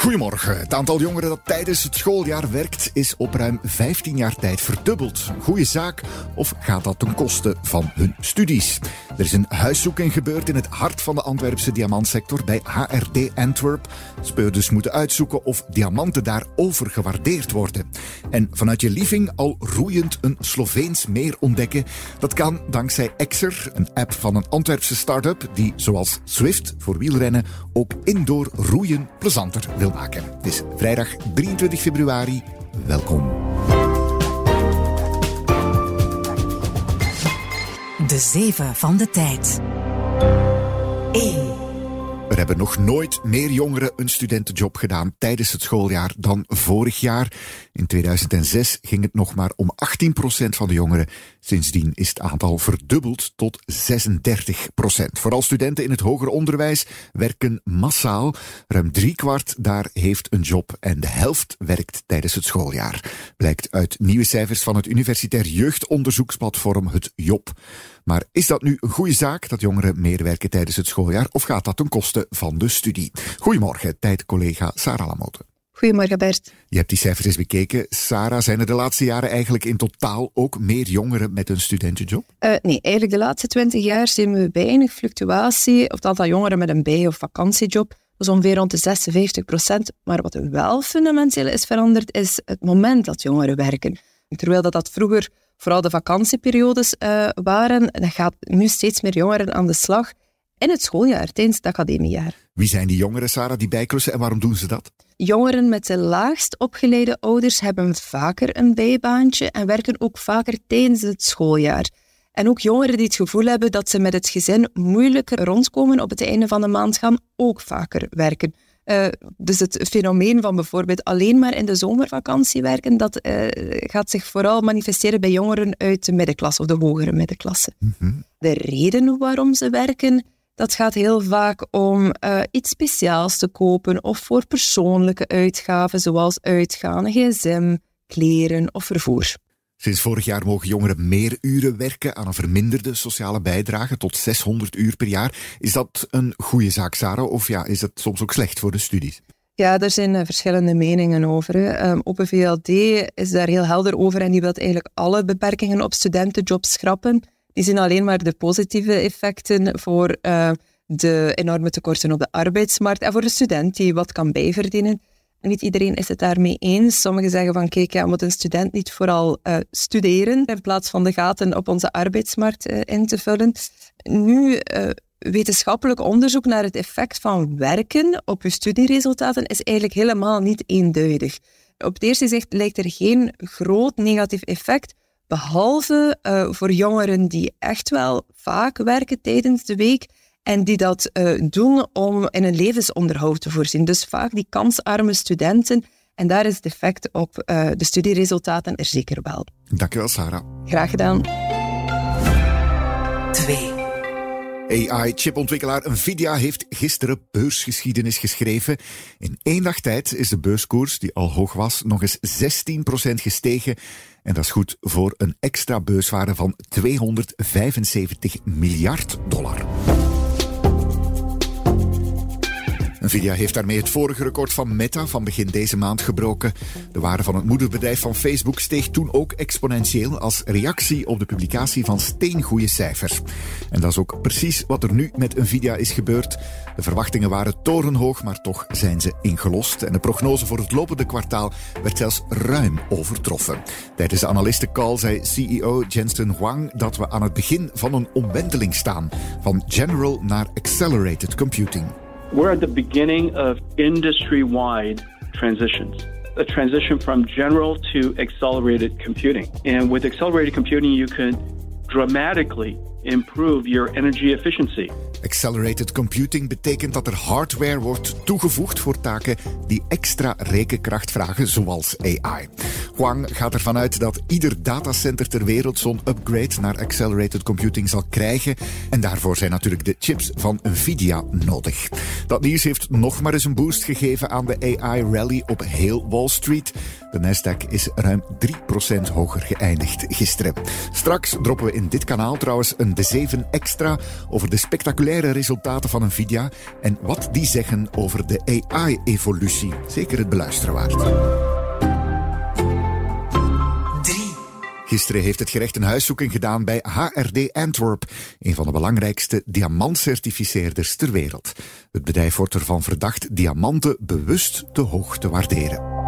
Goedemorgen. Het aantal jongeren dat tijdens het schooljaar werkt is op ruim 15 jaar tijd verdubbeld. Goeie zaak of gaat dat ten koste van hun studies? Er is een huiszoeking gebeurd in het hart van de Antwerpse diamantsector bij HRD Antwerp. Speurders moeten uitzoeken of diamanten daar overgewaardeerd worden. En vanuit je living al roeiend een Sloveens meer ontdekken. Dat kan dankzij Exer, een app van een Antwerpse start-up die zoals Swift voor wielrennen ook indoor roeien plezanter wil maken. Het is vrijdag 23 februari. Welkom. De zeven van de tijd. 1. Er hebben nog nooit meer jongeren een studentenjob gedaan tijdens het schooljaar dan vorig jaar. In 2006 ging het nog maar om 18% van de jongeren. Sindsdien is het aantal verdubbeld tot 36%. Vooral studenten in het hoger onderwijs werken massaal. Ruim driekwart daar heeft een job en de helft werkt tijdens het schooljaar. Blijkt uit nieuwe cijfers van het Universitair Jeugdonderzoeksplatform, het JOP. Maar is dat nu een goede zaak dat jongeren meer werken tijdens het schooljaar of gaat dat ten koste van de studie? Goedemorgen, tijdcollega Sarah Lamotte. Goedemorgen Bert. Je hebt die cijfers eens bekeken. Sarah, zijn er de laatste jaren eigenlijk in totaal ook meer jongeren met een studentenjob? Uh, nee, eigenlijk de laatste twintig jaar zien we weinig fluctuatie of het aantal jongeren met een bij- of vakantiejob. Dat is ongeveer rond de 56 procent. Maar wat wel fundamenteel is veranderd, is het moment dat jongeren werken. Terwijl dat, dat vroeger vooral de vakantieperiodes uh, waren, dan gaat nu steeds meer jongeren aan de slag in het schooljaar, tijdens het academiejaar. Wie zijn die jongeren, Sarah, die bijklussen en waarom doen ze dat? Jongeren met de laagst opgeleide ouders hebben vaker een bijbaantje en werken ook vaker tijdens het schooljaar. En ook jongeren die het gevoel hebben dat ze met het gezin moeilijker rondkomen op het einde van de maand gaan ook vaker werken. Uh, dus het fenomeen van bijvoorbeeld alleen maar in de zomervakantie werken, dat uh, gaat zich vooral manifesteren bij jongeren uit de middenklasse of de hogere middenklasse. Mm -hmm. De reden waarom ze werken, dat gaat heel vaak om uh, iets speciaals te kopen of voor persoonlijke uitgaven, zoals uitgaan, gsm, kleren of vervoer. Sinds vorig jaar mogen jongeren meer uren werken aan een verminderde sociale bijdrage tot 600 uur per jaar. Is dat een goede zaak, Sarah, of ja, is dat soms ook slecht voor de studies? Ja, er zijn uh, verschillende meningen over. Um, Open VLD is daar heel helder over en die wil eigenlijk alle beperkingen op studentenjobs schrappen. Die zien alleen maar de positieve effecten voor uh, de enorme tekorten op de arbeidsmarkt en voor de student die wat kan bijverdienen. Niet iedereen is het daarmee eens. Sommigen zeggen van kijk, ja, moet een student niet vooral uh, studeren in plaats van de gaten op onze arbeidsmarkt uh, in te vullen. Nu, uh, wetenschappelijk onderzoek naar het effect van werken op je studieresultaten is eigenlijk helemaal niet eenduidig. Op het eerste zicht lijkt er geen groot negatief effect, behalve voor jongeren die echt wel vaak werken tijdens de week en die dat uh, doen om in een levensonderhoud te voorzien. Dus vaak die kansarme studenten. En daar is het effect op uh, de studieresultaten er zeker wel. Dankjewel, Sarah. Graag gedaan. 2. AI-chipontwikkelaar Nvidia heeft gisteren beursgeschiedenis geschreven. In één dag tijd is de beurskoers, die al hoog was, nog eens 16% gestegen. En dat is goed voor een extra beurswaarde van 275 miljard dollar. Nvidia heeft daarmee het vorige record van Meta van begin deze maand gebroken. De waarde van het moederbedrijf van Facebook steeg toen ook exponentieel als reactie op de publicatie van steengoede cijfers. En dat is ook precies wat er nu met Nvidia is gebeurd. De verwachtingen waren torenhoog, maar toch zijn ze ingelost. En de prognose voor het lopende kwartaal werd zelfs ruim overtroffen. Tijdens de analistencall zei CEO Jensen Huang dat we aan het begin van een omwenteling staan. Van general naar accelerated computing. We're at the beginning of industry wide transitions. A transition from general to accelerated computing. And with accelerated computing, you can dramatically improve your energy efficiency. Accelerated computing betekent dat er hardware wordt toegevoegd voor taken die extra rekenkracht vragen, zoals AI. Huang gaat ervan uit dat ieder datacenter ter wereld zo'n upgrade naar accelerated computing zal krijgen. En daarvoor zijn natuurlijk de chips van Nvidia nodig. Dat nieuws heeft nog maar eens een boost gegeven aan de AI-rally op heel Wall Street. De Nasdaq is ruim 3% hoger geëindigd gisteren. Straks droppen we in dit kanaal trouwens een de 7 extra over de spectaculaire resultaten van Nvidia en wat die zeggen over de AI-evolutie. Zeker het beluisteren waard. Gisteren heeft het gerecht een huiszoeking gedaan bij HRD Antwerp, een van de belangrijkste diamantcertificeerders ter wereld. Het bedrijf wordt ervan verdacht diamanten bewust te hoog te waarderen.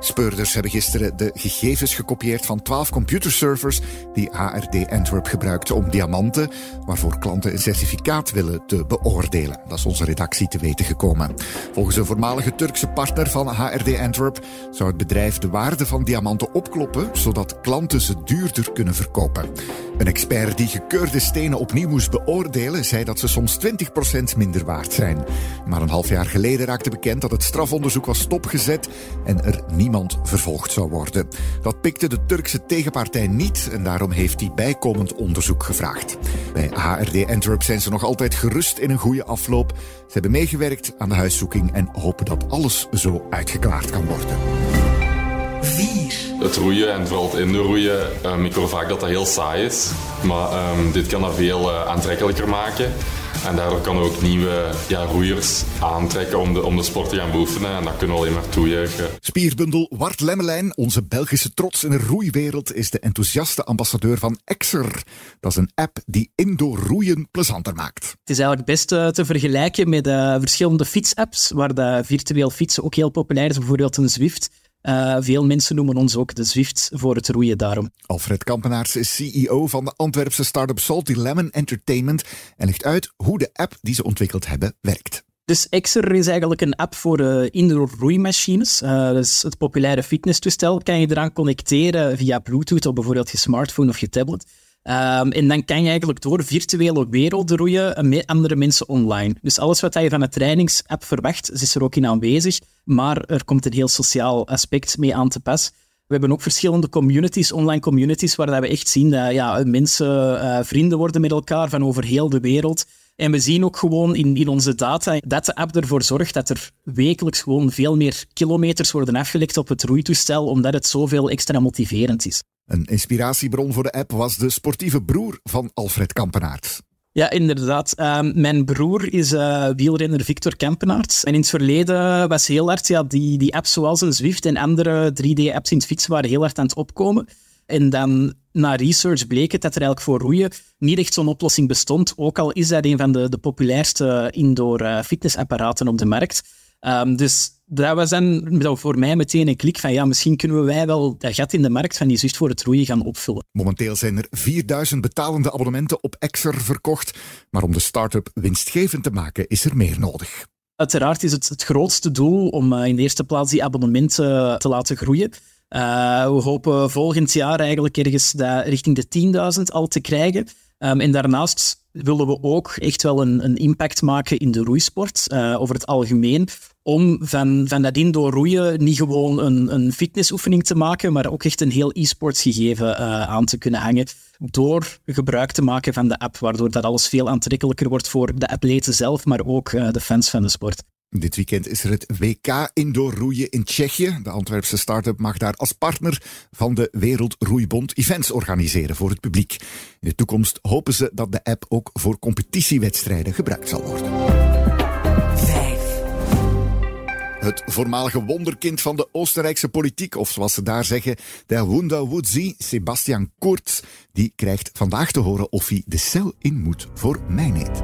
Speurders hebben gisteren de gegevens gekopieerd van 12 computerservers die HRD Antwerp gebruikte om diamanten, waarvoor klanten een certificaat willen, te beoordelen. Dat is onze redactie te weten gekomen. Volgens een voormalige Turkse partner van HRD Antwerp zou het bedrijf de waarde van diamanten opkloppen, zodat klanten ze duurder kunnen verkopen. Een expert die gekeurde stenen opnieuw moest beoordelen, zei dat ze soms 20% minder waard zijn. Maar een half jaar geleden raakte bekend dat het strafonderzoek was stopgezet en er niemand vervolgd zou worden. Dat pikte de Turkse tegenpartij niet en daarom heeft hij bijkomend onderzoek gevraagd. Bij HRD Antwerp zijn ze nog altijd gerust in een goede afloop. Ze hebben meegewerkt aan de huiszoeking en hopen dat alles zo uitgeklaard kan worden. 4 het roeien en vooral het indoorroeien, um, ik hoor vaak dat dat heel saai is. Maar um, dit kan dat veel uh, aantrekkelijker maken. En daardoor kan ook nieuwe ja, roeiers aantrekken om de, om de sport te gaan beoefenen. En dat kunnen we alleen maar toejuichen. Spierbundel Wart Lemmelijn, onze Belgische trots in de roeiwereld, is de enthousiaste ambassadeur van Exer. Dat is een app die indoor roeien plezanter maakt. Het is eigenlijk best uh, te vergelijken met uh, verschillende fietsapps, waar de virtueel fietsen ook heel populair is. Bijvoorbeeld een Zwift. Uh, veel mensen noemen ons ook de Zwift voor het roeien daarom. Alfred Kampenaars is CEO van de Antwerpse start-up Salty Lemon Entertainment en legt uit hoe de app die ze ontwikkeld hebben werkt. Dus Exer is eigenlijk een app voor uh, indoor roeimachines. Uh, dus het populaire fitnesstoestel kan je eraan connecteren via Bluetooth op bijvoorbeeld je smartphone of je tablet. Um, en dan kan je eigenlijk door virtuele werelden roeien met andere mensen online. Dus alles wat je van een trainingsapp verwacht, is er ook in aanwezig. Maar er komt een heel sociaal aspect mee aan te pas. We hebben ook verschillende communities, online communities, waar we echt zien dat ja, mensen uh, vrienden worden met elkaar van over heel de wereld. En we zien ook gewoon in, in onze data dat de app ervoor zorgt dat er wekelijks gewoon veel meer kilometers worden afgelegd op het roeitoestel, omdat het zoveel extra motiverend is. Een inspiratiebron voor de app was de sportieve broer van Alfred Kampenaert. Ja, inderdaad. Ehm, mijn broer is uh, wielrenner Victor Kampenaerts. En in het verleden was heel hard, ja, die, die apps zoals een Zwift en andere 3D-apps in het fietsen waren heel hard aan het opkomen. En dan na research bleek het dat er eigenlijk voor roeien niet echt zo'n oplossing bestond. Ook al is dat een van de, de populairste indoor uh, fitnessapparaten op de markt. Um, dus dat was dan voor mij meteen een klik van ja, misschien kunnen wij wel dat gat in de markt van die zucht voor het roeien gaan opvullen. Momenteel zijn er 4000 betalende abonnementen op Exer verkocht, maar om de start-up winstgevend te maken is er meer nodig. Uiteraard is het het grootste doel om eh, in de eerste plaats die abonnementen te laten groeien. Uh, we hopen volgend jaar eigenlijk ergens richting de 10.000 al te krijgen. Um, en daarnaast willen we ook echt wel een, een impact maken in de roeisport, uh, over het algemeen. Om van, van dat indoor roeien niet gewoon een, een fitnessoefening te maken, maar ook echt een heel e-sports gegeven uh, aan te kunnen hangen. Door gebruik te maken van de app, waardoor dat alles veel aantrekkelijker wordt voor de atleten zelf, maar ook uh, de fans van de sport. Dit weekend is er het WK Indoor Roeien in Tsjechië. De Antwerpse start-up mag daar als partner van de Wereldroeibond events organiseren voor het publiek. In de toekomst hopen ze dat de app ook voor competitiewedstrijden gebruikt zal worden. Het voormalige wonderkind van de Oostenrijkse politiek, of zoals ze daar zeggen, de Wunderwudzi, Sebastian Kurz, die krijgt vandaag te horen of hij de cel in moet voor mijnheid.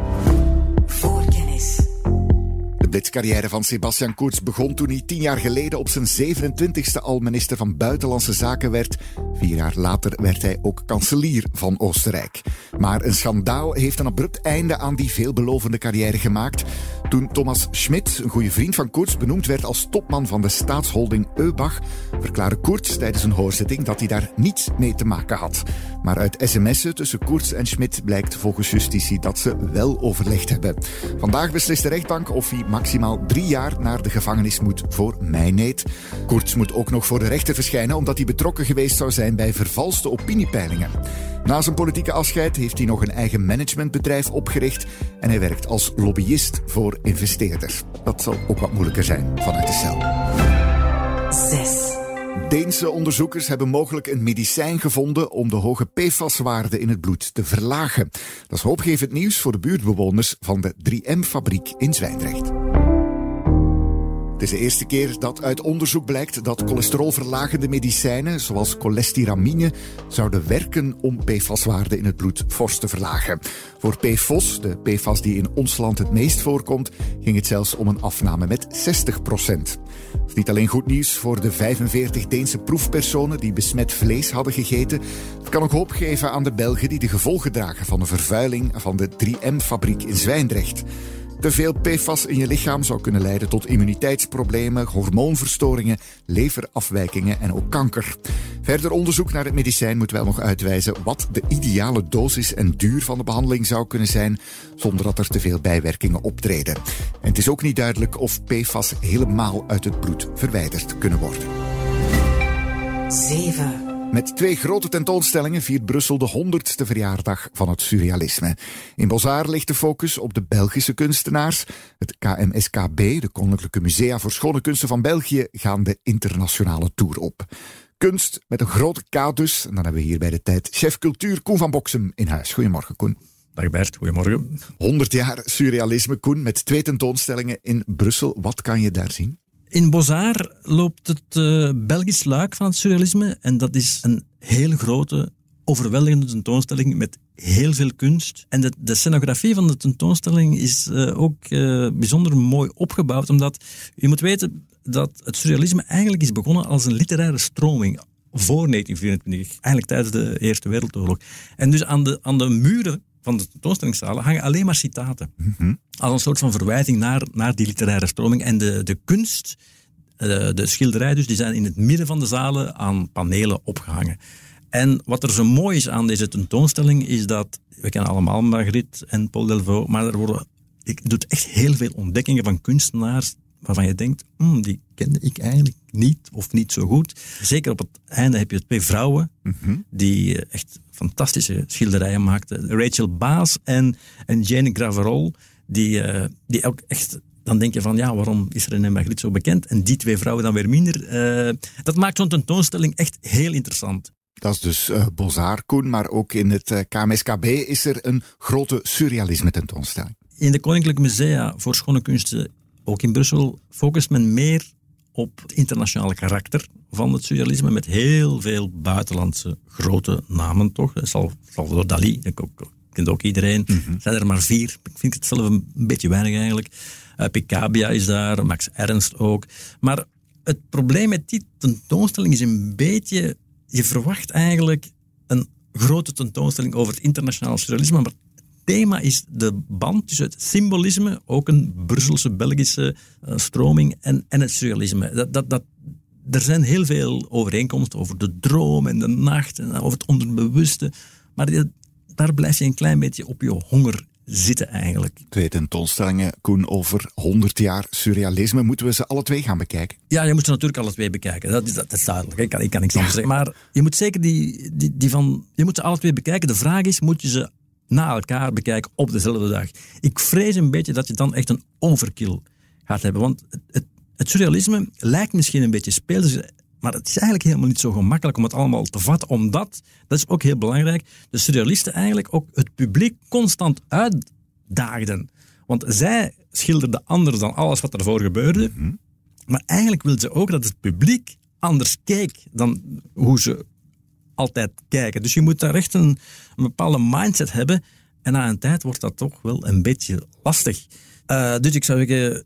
Blitzcarrière van Sebastian Kurz begon toen hij tien jaar geleden op zijn 27e al minister van Buitenlandse Zaken werd. Vier jaar later werd hij ook kanselier van Oostenrijk. Maar een schandaal heeft een abrupt einde aan die veelbelovende carrière gemaakt. Toen Thomas Schmidt, een goede vriend van Kurz, benoemd werd als topman van de staatsholding Eubach, verklaarde Kurz tijdens een hoorzitting dat hij daar niets mee te maken had. Maar uit sms'en tussen Kurz en Schmidt blijkt volgens justitie dat ze wel overlegd hebben. Vandaag beslist de rechtbank of hij maximaal drie jaar naar de gevangenis moet voor mijneet. Kurz moet ook nog voor de rechter verschijnen omdat hij betrokken geweest zou zijn bij vervalste opiniepeilingen. Na zijn politieke afscheid heeft hij nog een eigen managementbedrijf opgericht en hij werkt als lobbyist voor investeerders. Dat zal ook wat moeilijker zijn vanuit de cel. 6. Deense onderzoekers hebben mogelijk een medicijn gevonden om de hoge PFAS-waarde in het bloed te verlagen. Dat is hoopgevend nieuws voor de buurtbewoners van de 3M-fabriek in Zwijndrecht. Het is de eerste keer dat uit onderzoek blijkt dat cholesterolverlagende medicijnen, zoals cholestiramine, zouden werken om PFAS-waarden in het bloed fors te verlagen. Voor PFOS, de PFAS die in ons land het meest voorkomt, ging het zelfs om een afname met 60 procent. is niet alleen goed nieuws voor de 45 Deense proefpersonen die besmet vlees hadden gegeten. Het kan ook hoop geven aan de Belgen die de gevolgen dragen van de vervuiling van de 3M-fabriek in Zwijndrecht. Te veel PFAS in je lichaam zou kunnen leiden tot immuniteitsproblemen, hormoonverstoringen, leverafwijkingen en ook kanker. Verder onderzoek naar het medicijn moet wel nog uitwijzen wat de ideale dosis en duur van de behandeling zou kunnen zijn, zonder dat er te veel bijwerkingen optreden. En het is ook niet duidelijk of PFAS helemaal uit het bloed verwijderd kunnen worden. 7. Met twee grote tentoonstellingen viert Brussel de 100ste verjaardag van het surrealisme. In Bozar ligt de focus op de Belgische kunstenaars. Het KMSKB, de Koninklijke Musea voor Schone Kunsten van België, gaan de internationale tour op. Kunst met een grote K dus. En dan hebben we hier bij de tijd chef cultuur Koen van Boksem in huis. Goedemorgen Koen. Dag Bert, goedemorgen. 100 jaar surrealisme, Koen, met twee tentoonstellingen in Brussel. Wat kan je daar zien? In Bozar loopt het uh, Belgisch luik van het surrealisme. En dat is een heel grote, overweldigende tentoonstelling met heel veel kunst. En de, de scenografie van de tentoonstelling is uh, ook uh, bijzonder mooi opgebouwd. Omdat je moet weten dat het surrealisme eigenlijk is begonnen als een literaire stroming voor 1924, eigenlijk tijdens de Eerste Wereldoorlog. En dus aan de, aan de muren van de tentoonstellingszalen hangen alleen maar citaten. Mm Als een soort van verwijzing naar, naar die literaire stroming. En de, de kunst, de, eh, de schilderij dus, die zijn in het midden van de zalen aan panelen opgehangen. En wat er zo mooi is aan deze tentoonstelling, is dat, we kennen allemaal Marguerite en Paul Delvaux, maar er worden, ik doe echt heel veel ontdekkingen van kunstenaars waarvan je denkt, hmm, die kende ik eigenlijk niet of niet zo goed. Zeker op het einde heb je twee vrouwen mhm. die eh, echt fantastische schilderijen maakten. Rachel Baas en, en Jane Graverol, die, uh, die ook echt dan denk je van, ja, waarom is René Magritte zo bekend? En die twee vrouwen dan weer minder. Uh, dat maakt zo'n tentoonstelling echt heel interessant. Dat is dus uh, Bozar, Koen, maar ook in het uh, KMSKB is er een grote surrealisme tentoonstelling. In de Koninklijke Musea voor Schone Kunsten ook in Brussel focust men meer op het internationale karakter van het surrealisme met heel veel buitenlandse grote namen toch. Salvador Dali, ook, kent ook iedereen. Mm zijn er maar vier. Ik vind het zelf een beetje weinig eigenlijk. Uh, Picabia is daar, Max Ernst ook. Maar het probleem met die tentoonstelling is een beetje... Je verwacht eigenlijk een grote tentoonstelling over het internationale surrealisme, maar thema is de band tussen het symbolisme, ook een Brusselse, Belgische uh, stroming, en, en het surrealisme. Dat, dat, dat, er zijn heel veel overeenkomsten over de droom en de nacht en over het onderbewuste, maar daar blijf je een klein beetje op je honger zitten eigenlijk. Twee tentoonstellingen, Koen, over 100 jaar surrealisme. Moeten we ze alle twee gaan bekijken? Ja, je moet ze natuurlijk alle twee bekijken. Dat is, dat is duidelijk. Ik kan, ik kan niks anders zeggen. Maar je moet zeker die, die, die van... Je moet ze alle twee bekijken. De vraag is, moet je ze na elkaar bekijken op dezelfde dag. Ik vrees een beetje dat je dan echt een overkill gaat hebben. Want het, het, het surrealisme lijkt misschien een beetje speels, maar het is eigenlijk helemaal niet zo gemakkelijk om het allemaal te vatten, omdat, dat is ook heel belangrijk, de surrealisten eigenlijk ook het publiek constant uitdaagden. Want zij schilderden anders dan alles wat ervoor gebeurde. Mhm. Maar eigenlijk wilden ze ook dat het publiek anders keek dan hoe ze altijd kijken. Dus je moet daar echt een, een bepaalde mindset hebben. En na een tijd wordt dat toch wel een beetje lastig. Uh, dus ik zou zeggen,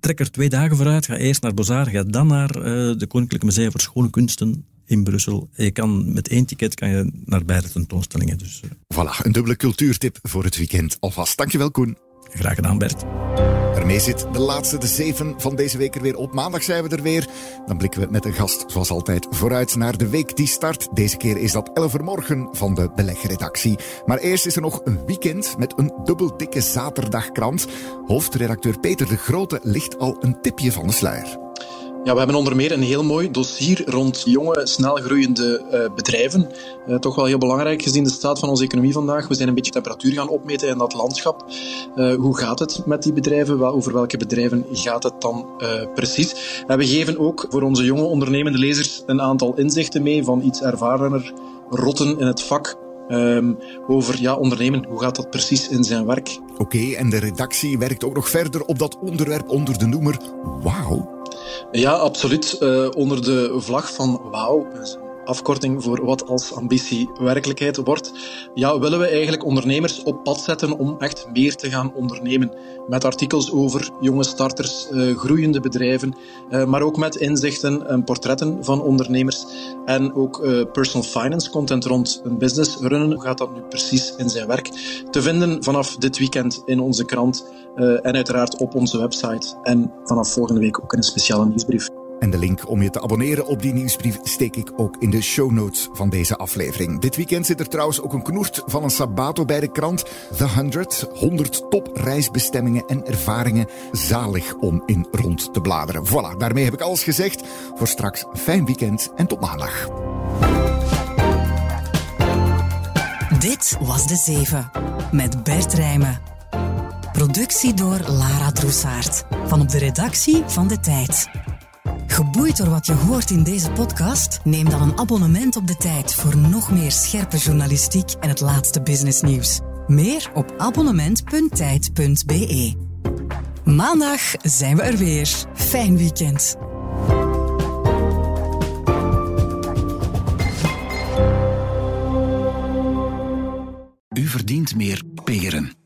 trek er twee dagen vooruit. Ga eerst naar Bozar, ga dan naar de Koninklijke Museum voor Schone Kunsten in Brussel. Je kan met één ticket kan je naar beide tentoonstellingen. Dus, Voilà, een dubbele cultuurtip voor het weekend alvast. Dankjewel Koen. Graag gedaan Bert. Daarmee zit de laatste, de zeven van deze week er weer op. Maandag zijn we er weer. Dan blikken we met een gast, zoals altijd, vooruit naar de week die start. Deze keer is dat 11 uur morgen van de belegredactie. Maar eerst is er nog een weekend met een dubbel dikke zaterdagkrant. Hoofdredacteur Peter de Grote ligt al een tipje van de sluier. Ja, we hebben onder meer een heel mooi dossier rond jonge, snel groeiende uh, bedrijven. Uh, toch wel heel belangrijk gezien de staat van onze economie vandaag. We zijn een beetje temperatuur gaan opmeten in dat landschap. Uh, hoe gaat het met die bedrijven? Over welke bedrijven gaat het dan precies? En we geven ook voor onze jonge ondernemende lezers een aantal inzichten mee van iets ervarener rotten in het vak. Um, over ja, ondernemen, hoe gaat dat precies in zijn werk? Oké, okay, en de redactie werkt ook nog verder op dat onderwerp onder de noemer Wauw. Ja, absoluut. Uh, onder de vlag van wauw, afkorting voor wat als ambitie werkelijkheid wordt, ja, willen we eigenlijk ondernemers op pad zetten om echt meer te gaan ondernemen. Met artikels over jonge starters, uh, groeiende bedrijven, uh, maar ook met inzichten en portretten van ondernemers en ook uh, personal finance content rond een business runnen. Hoe gaat dat nu precies in zijn werk? Te vinden vanaf dit weekend in onze krant en uiteraard op onze website en vanaf volgende week ook in een speciale nieuwsbrief. En de link om je te abonneren op die nieuwsbrief steek ik ook in de show notes van deze aflevering. Dit weekend zit er trouwens ook een knoert van een sabato bij de krant. The 100, 100 top reisbestemmingen en ervaringen. Zalig om in rond te bladeren. Voilà, daarmee heb ik alles gezegd. Voor straks fijn weekend en tot maandag. Dit was De Zeven met Bert Rijmen. Productie door Lara Droesaert. Van op de redactie van De Tijd. Geboeid door wat je hoort in deze podcast? Neem dan een abonnement op de tijd voor nog meer scherpe journalistiek en het laatste businessnieuws. Meer op abonnement.tijd.be. Maandag zijn we er weer. Fijn weekend. U verdient meer peren.